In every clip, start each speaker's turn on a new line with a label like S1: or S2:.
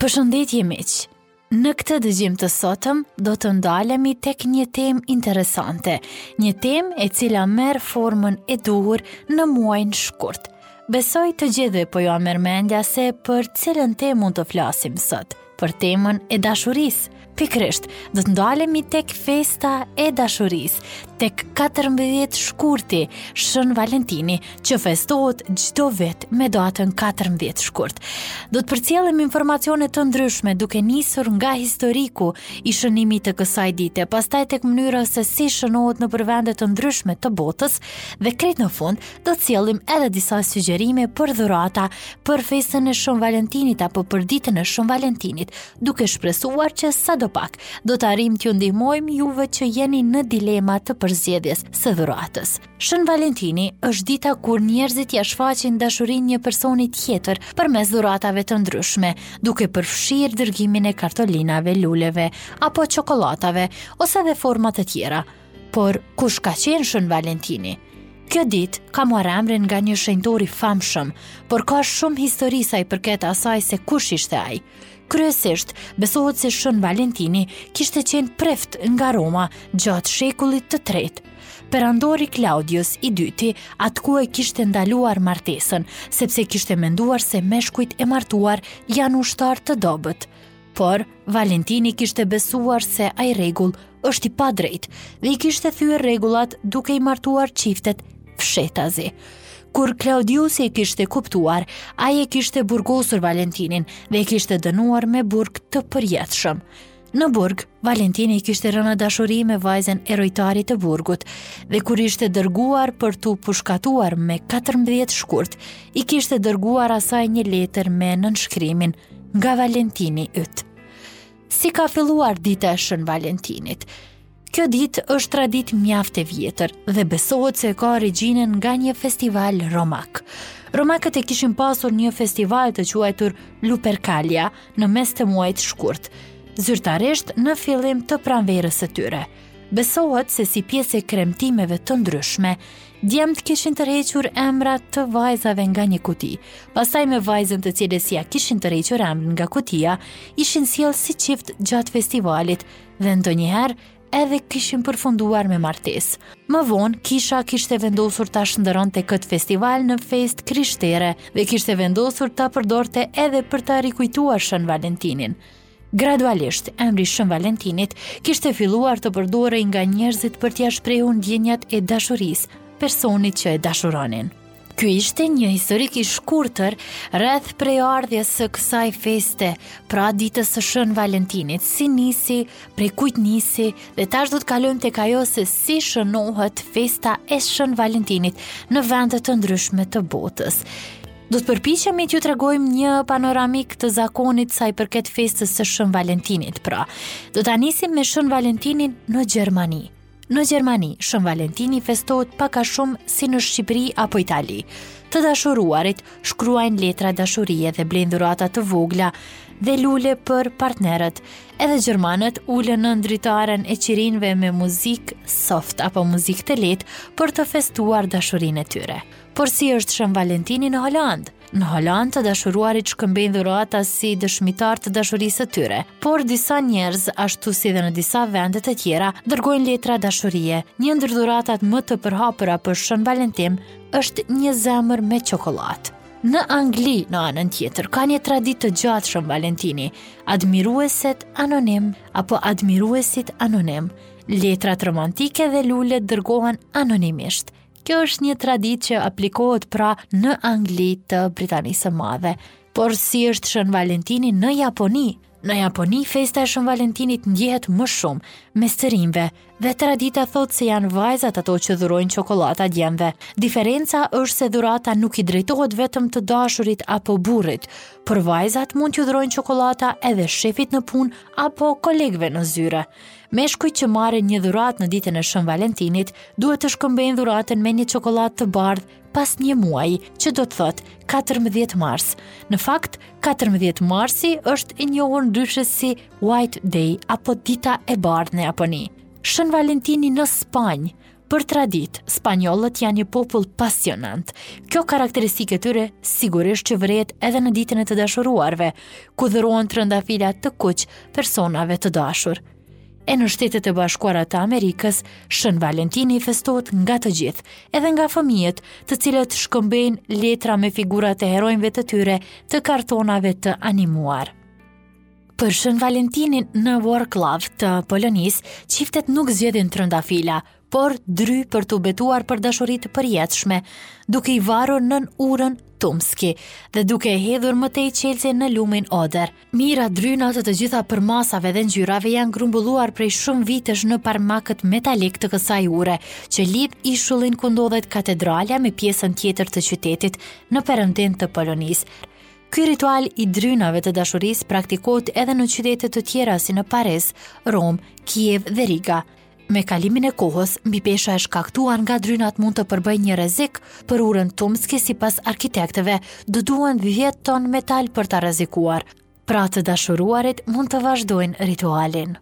S1: Përshëndetje miq. Në këtë dëgjim të sotëm do të ndalemi tek një temë interesante, një temë e cila merr formën e duhur në muajin shkurt. Besoj të gjithëve po jua merr mendja se për cilën temë mund të flasim sot. për temën e dashurisë. Pikërisht, do të ndalemi tek festa e dashurisë, tek 14 shkurti, Shën Valentini, që festohet çdo vit me datën 14 shkurt. Do të përcjellim informacione të ndryshme duke nisur nga historiku i shënimit të kësaj dite, pastaj tek mënyra se si shënohet nëpër vende të ndryshme të botës dhe krejt në fund do të sjellim edhe disa sugjerime për dhurata për festën e Shën Valentinit apo për ditën e Shën Valentinit, duke shpresuar që sadopak do të arrijmë t'ju ndihmojmë juve që jeni në dilema të përzgjedhjes së dhuratës. Shën Valentini është dita kur njerëzit ia shfaqin dashurinë një personi tjetër përmes dhuratave të ndryshme, duke përfshirë dërgimin e kartolinave, luleve apo çokollatave ose edhe forma të tjera. Por, kush ka qenë Shën Valentini? Kjo ditë ka marrë emrin nga një shenjtor i famshëm, por ka shumë histori sa i përket asaj se kush ishte ai. Kryesisht, besohet se Shën Valentini kishte qenë prift nga Roma gjatë shekullit të tretë. Perandori Klaudius i dyti atë kohë e kishte ndaluar martesën, sepse kishte menduar se meshkujt e martuar janë ushtarë të dobët. Por, Valentini kishte besuar se ai rregull është i padrejtë dhe i kishte thyer rregullat duke i martuar çiftet fshehtazi. Kur Klaudiusi e kishte kuptuar, ai e kishte burgosur Valentinin dhe e kishte dënuar me burg të përjetshëm. Në burg, Valentini kishte rënë në dashuri me vajzën e rojtarit të burgut dhe kur ishte dërguar për t'u pushkatuar me 14 shkurt, i kishte dërguar asaj një letër me nënshkrimin Nga Valentini yt. Si ka filluar dita e Shën Valentinit? Kjo ditë është traditë mjaft e vjetër dhe besohet se e ka origjinën nga një festival romak. Romakët e kishin pasur një festival të quajtur Luperkalia në mes të muajit shkurt, zyrtarisht në fillim të pranverës së tyre. Besohet se si pjesë e kremtimeve të ndryshme, djemtë kishin tërhequr emra të vajzave nga një kuti, pastaj me vajzën të cilës ia kishin tërhequr emrin nga kutia, ishin sjellë si çift gjatë festivalit dhe ndonjëherë edhe kishin përfunduar me martesë. Më vonë, kisha kishte vendosur ta shndërronte këtë festival në festë krishtere dhe kishte vendosur ta përdorte edhe për ta rikujtuar Shën Valentinin. Gradualisht, emri i Shën Valentinit kishte filluar të përdorej nga njerëzit për t'ia shprehur ndjenjat e dashurisë personit që e dashuronin. Ky ishte një historik i shkurtër rreth prejardhjes së kësaj feste, pra ditës së Shën Valentinit, si nisi, prej kujt nisi dhe tash do të kalojmë tek ajo se si shënohet festa e Shën Valentinit në vende të ndryshme të botës. Do të përpiqemi t'ju tregojmë një panoramikë të zakonit sa i përket festës së Shën Valentinit. Pra, do ta nisim me Shën Valentinin në Gjermani. Në Gjermani, Shën Valentini festohet pak a shumë si në Shqipëri apo Itali. Të dashuruarit shkruajnë letra dashurie dhe blejnë dhurata të vogla dhe lule për partnerët. Edhe gjermanët ulen nën dritaren e qirinve me muzikë soft apo muzikë të lehtë për të festuar dashurinë e tyre. Por si është Shën Valentini në Holandë? Në Holandë të dashuruarit shkëmbejnë dhurata si dëshmitarë të dashurisë së tyre, por disa njerëz, ashtu si dhe në disa vende të tjera, dërgojnë letra dashurie. Një ndër dhuratat më të përhapura për Shën Valentin është një zemër me çokollatë. Në Angli, në anën tjetër, ka një traditë të gjatë Shën Valentini, admiruesit anonimë apo admiruesit anonimë. Letrat romantike dhe lulet dërgohen anonimisht Kjo është një traditë që aplikohet pra në Angli të Britanisë së Madhe, por si është Shën Valentini në Japoni? Në Japoni festa e Shën Valentinit ndjehet më shumë mes të rinjve dhe tradita thotë se janë vajzat ato që dhurojnë çokollata djemve. Diferenca është se dhurata nuk i drejtohet vetëm të dashurit apo burrit, por vajzat mund t'iu dhurojnë çokollata edhe shefit në punë apo kolegëve në zyre. Meshkujt që marrin një dhuratë në ditën e Shën Valentinit duhet të shkëmbejnë dhuratën me një çokollatë të bardhë pas një muaji, që do të thotë 14 mars. Në fakt, 14 marsi është i njohur ndryshe si White Day apo dita e bardhë në Japoni. Shën Valentini në Spanjë Për traditë, spanjollët janë një popull pasionant. Kjo karakteristikë e tyre sigurisht që vërehet edhe në ditën e të dashuruarve, ku dhurohen trëndafila të kuq personave të dashur. E në Shtetet e Bashkuara të Amerikës, Shën Valentini festohet nga të gjithë, edhe nga fëmijët, të cilët shkëmbejnë letra me figurat e heronjve të tyre të kartonave të animuar. Për Shën Valentinin në Wroclaw të Polonisë, çiftet nuk zgjedhin trëndafila, por dry për t'u betuar për dashuri të përjetshme, duke i varur nën urën Tumski dhe duke e hedhur më tej çelësin në lumin Oder. Mijëra dryna të të gjitha përmasave dhe ngjyrave janë grumbulluar prej shumë vitesh në parmakët metalikë të kësaj ure, që lidh ishullin ku ndodhet katedralja me pjesën tjetër të qytetit në perëndim të Polonisë. Ky ritual i drynave të dashurisë praktikohet edhe në qytete të tjera si në Paris, Romë, Kiev dhe Riga. Me kalimin e kohës, mbipesha e shkaktuar nga drynat mund të përbëjë një rrezik për urën Tumski sipas arkitektëve, do duhen 10 ton metal për ta rrezikuar. Pra të dashuruarit mund të vazhdojnë ritualin.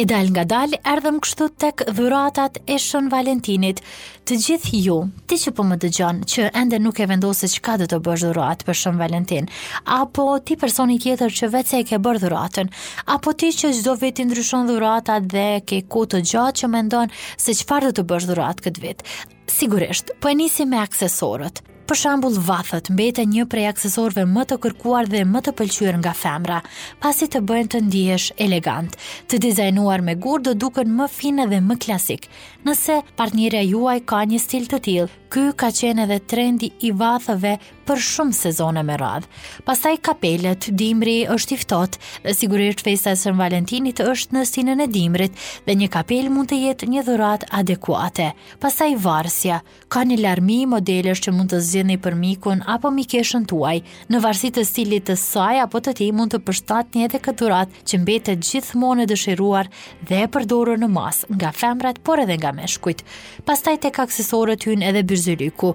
S1: E dalëngadalë, erdhëm kështu tek dhuratat e Shën Valentinit. Të gjithë ju, ti që po më dëgjon, që ende nuk e vendos se çka do të bësh dhuratë për Shën Valentin, apo ti personi tjetër që vetë se e ke bërë dhuratën, apo ti që çdo vit i ndryshon dhuratat dhe ke kohë të gjatë që mendon se çfarë do të bësh dhuratë këtë vit. Sigurisht, po e nisim me aksesorët. Për shembull, vathët mbeten një prej aksesorëve më të kërkuar dhe më të pëlqyer nga femra, pasi të bëjnë të ndihesh elegante. Të dizajnuar me gurë do duken më finë dhe më klasikë. Nëse partnerja juaj ka një stil të tillë, ky ka qenë edhe trendi i vathëve për shumë sezone me radhë. Pastaj kapelët, dimri është i ftohtë dhe sigurisht festa e Shën Valentinit është në stinën e dimrit dhe një kapelë mund të jetë një dhuratë adekuate. Pastaj varësja, ka një larmi modelesh që mund të zgjidhni për mikun apo mikeshën tuaj. Në varësi të stilit të saj apo të tij mund të përshtatni edhe këtë dhuratë që mbetet gjithmonë e dëshiruar dhe e përdorur në masë nga femrat por edhe nga meshkujt. Pastaj tek aksesorët hyn edhe byzyliku.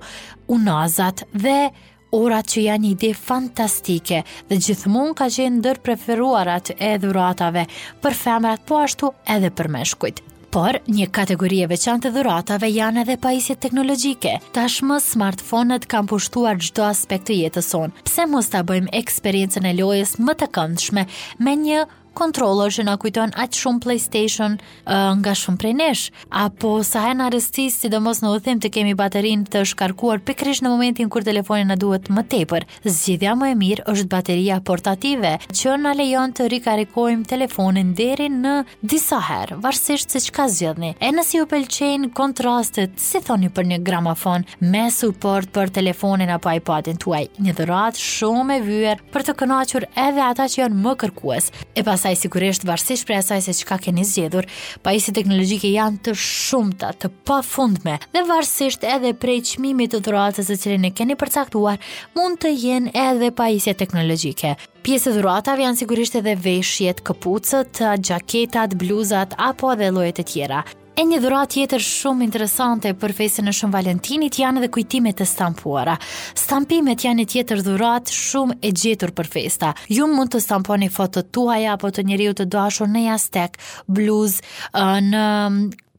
S1: unazat dhe orat që janë një ide fantastike dhe gjithmonë ka qenë ndër preferuarat e dhuratave për femrat po ashtu edhe për meshkujt. Por, një kategori e veçantë e dhuratave janë edhe pajisjet teknologjike. Tashmë smartphone-et kanë pushtuar çdo aspekt të jetës sonë. Pse mos ta bëjmë eksperiencën e lojës më të këndshme me një Kontroller që na kujton aq shumë PlayStation uh, nga shumë prej nesh, apo sa herë na rastis sidomos në udhim të kemi baterinë të shkarkuar pikërisht në momentin kur telefoni na duhet më tepër. Zgjidhja më e mirë është bateria portative, që na lejon të rikarikojmë telefonin deri në disa herë, varësisht se çka zgjidhni. E nëse ju pëlqejnë kontrastet, si thoni për një gramofon me suport për telefonin apo iPadin tuaj, një dhuratë shumë e vyer për të kënaqur edhe ata që janë më kërkues. E pastaj sigurisht varësisht prej asaj se çka keni zgjedhur, pajisjet teknologjike janë të shumta, të pafundme dhe varësisht edhe prej çmimit të dhuratës të cilin e keni përcaktuar, mund të jenë edhe pajisje teknologjike. Pjesë e dhuratave janë sigurisht edhe veshjet, këpucët, xhaketat, bluzat apo edhe llojet e tjera. E një dhuratë tjetër shumë interesante për festën e Shën Valentinit janë edhe kujtimet e stampuara. Stampimet janë një tjetër dhuratë shumë e gjetur për festa. Ju mund të stamponi fotot tuaja apo të njeriu të dashur në jastek, bluzë, në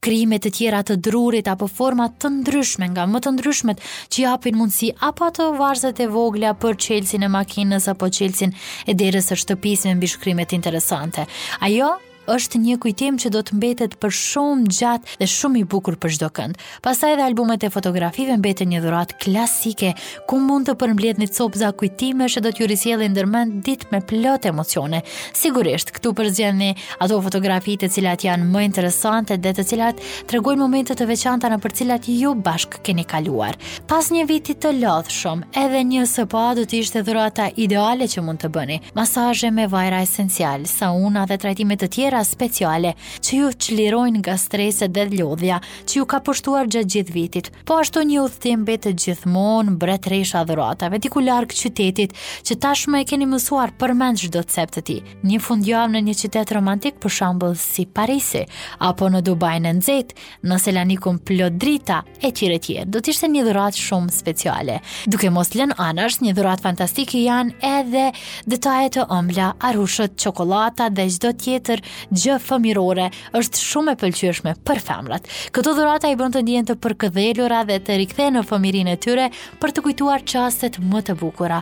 S1: krijime të tjera të drurit apo forma të ndryshme nga më të ndryshmet që japin mundësi apo ato varzat e vogla për çelësin e makinës apo çelësin e derës së shtëpisë me mbishkrime interesante. Ajo është një kujtim që do të mbetet për shumë gjatë dhe shumë i bukur për çdokënd. Pastaj edhe albumet e fotografive mbeten një dhuratë klasike, ku mund të përmbledhni copëza kujtimesh që do t'ju risjellin ndërmend ditë me plot emocione. Sigurisht, këtu përzgjedhni ato fotografi të cilat janë më interesante dhe të cilat tregojnë momente të veçanta nëpër cilat ju bashkë keni kaluar. Pas një viti të lodhshëm, edhe një SPA do të ishte dhurata ideale që mund të bëni. Masazhe me vajra esenciale, sauna dhe trajtime të tjera speciale që ju çlirojnë nga streset dhe lodhja që ju ka pushtuar gjatë gjithë vitit. Po ashtu një udhëtim mbetet gjithmonë mbretëresha e dhuratave diku larg qytetit që tashmë e keni mësuar përmend çdo cep të tij. Një fundjavë në një qytet romantik për shembull si Parisi apo në Dubain e nxehtë, në Selanikun plot drita, e tjera, e tjera. Do të ishte një dhuratë shumë speciale. Duke mos lënë anash, një dhuratë fantastike janë edhe detaje të ëmbla, arushët, çokollata dhe çdo tjetër gjë fëmirore është shumë e pëlqyeshme për femrat. Këto dhurata i bëjnë të ndihen të përkëdhelura dhe të rikthehen në fëmijërinë e tyre për të kujtuar çastet më të bukura.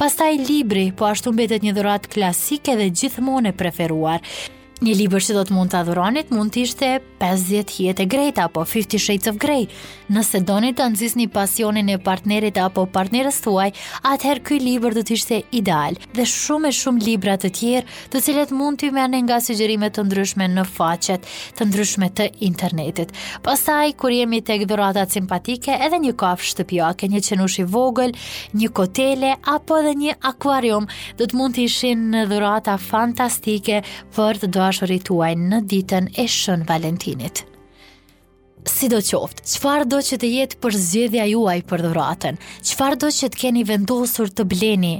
S1: Pastaj libri, po ashtu mbetet një dhuratë klasike dhe gjithmonë e preferuar. Një libër që do të mund ta dhuronit mund të ishte 50 hijet e Grejt apo 50 Shades of Grey. Nëse doni ta nxisni pasionin e partnerit apo partnerës tuaj, atëherë ky libër do të ishte ideal dhe shumë e shumë libra të tjerë të cilët mund t'i merrni nga sugjerime të ndryshme në faqe të ndryshme të internetit. Pastaj, kur jemi tek dhuratat simpatike, edhe një kafshë shtëpiake, një qenush i vogël, një kotele apo edhe një akvarium, do të mund të ishin dhurata fantastike për të dashurit tuaj në ditën e Shën Valentinit. Sidoqoftë, çfarëdo që të jetë përzgjedhja juaj për dhuratën, çfarëdo që të keni vendosur të bleni,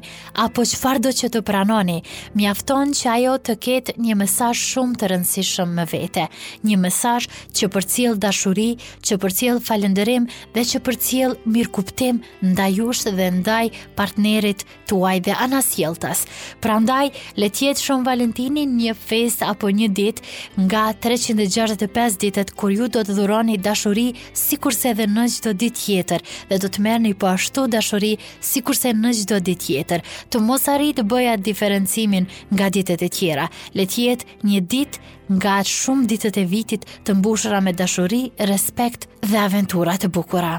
S1: apo çfarëdo që të pranoni, mjafton që ajo të ketë një mesazh shumë të rëndësishëm me vete, një mesazh që përcjell dashuri, që përcjell falënderim dhe që përcjell mirëkuptim ndaj jush dhe ndaj partnerit tuaj dhe anasjelltas. Prandaj, le të jetë Shën Valentini një festë apo një ditë nga 365 ditët kur ju do të dhuroni dashuri sikurse edhe në çdo ditë tjetër dhe do të merrni po ashtu dashuri sikurse në çdo ditë tjetër. Të mos arrijë të bëjë diferencimin nga ditët e tjera. Le të jetë një ditë nga shumë ditët e vitit të mbushura me dashuri, respekt dhe aventura të bukura.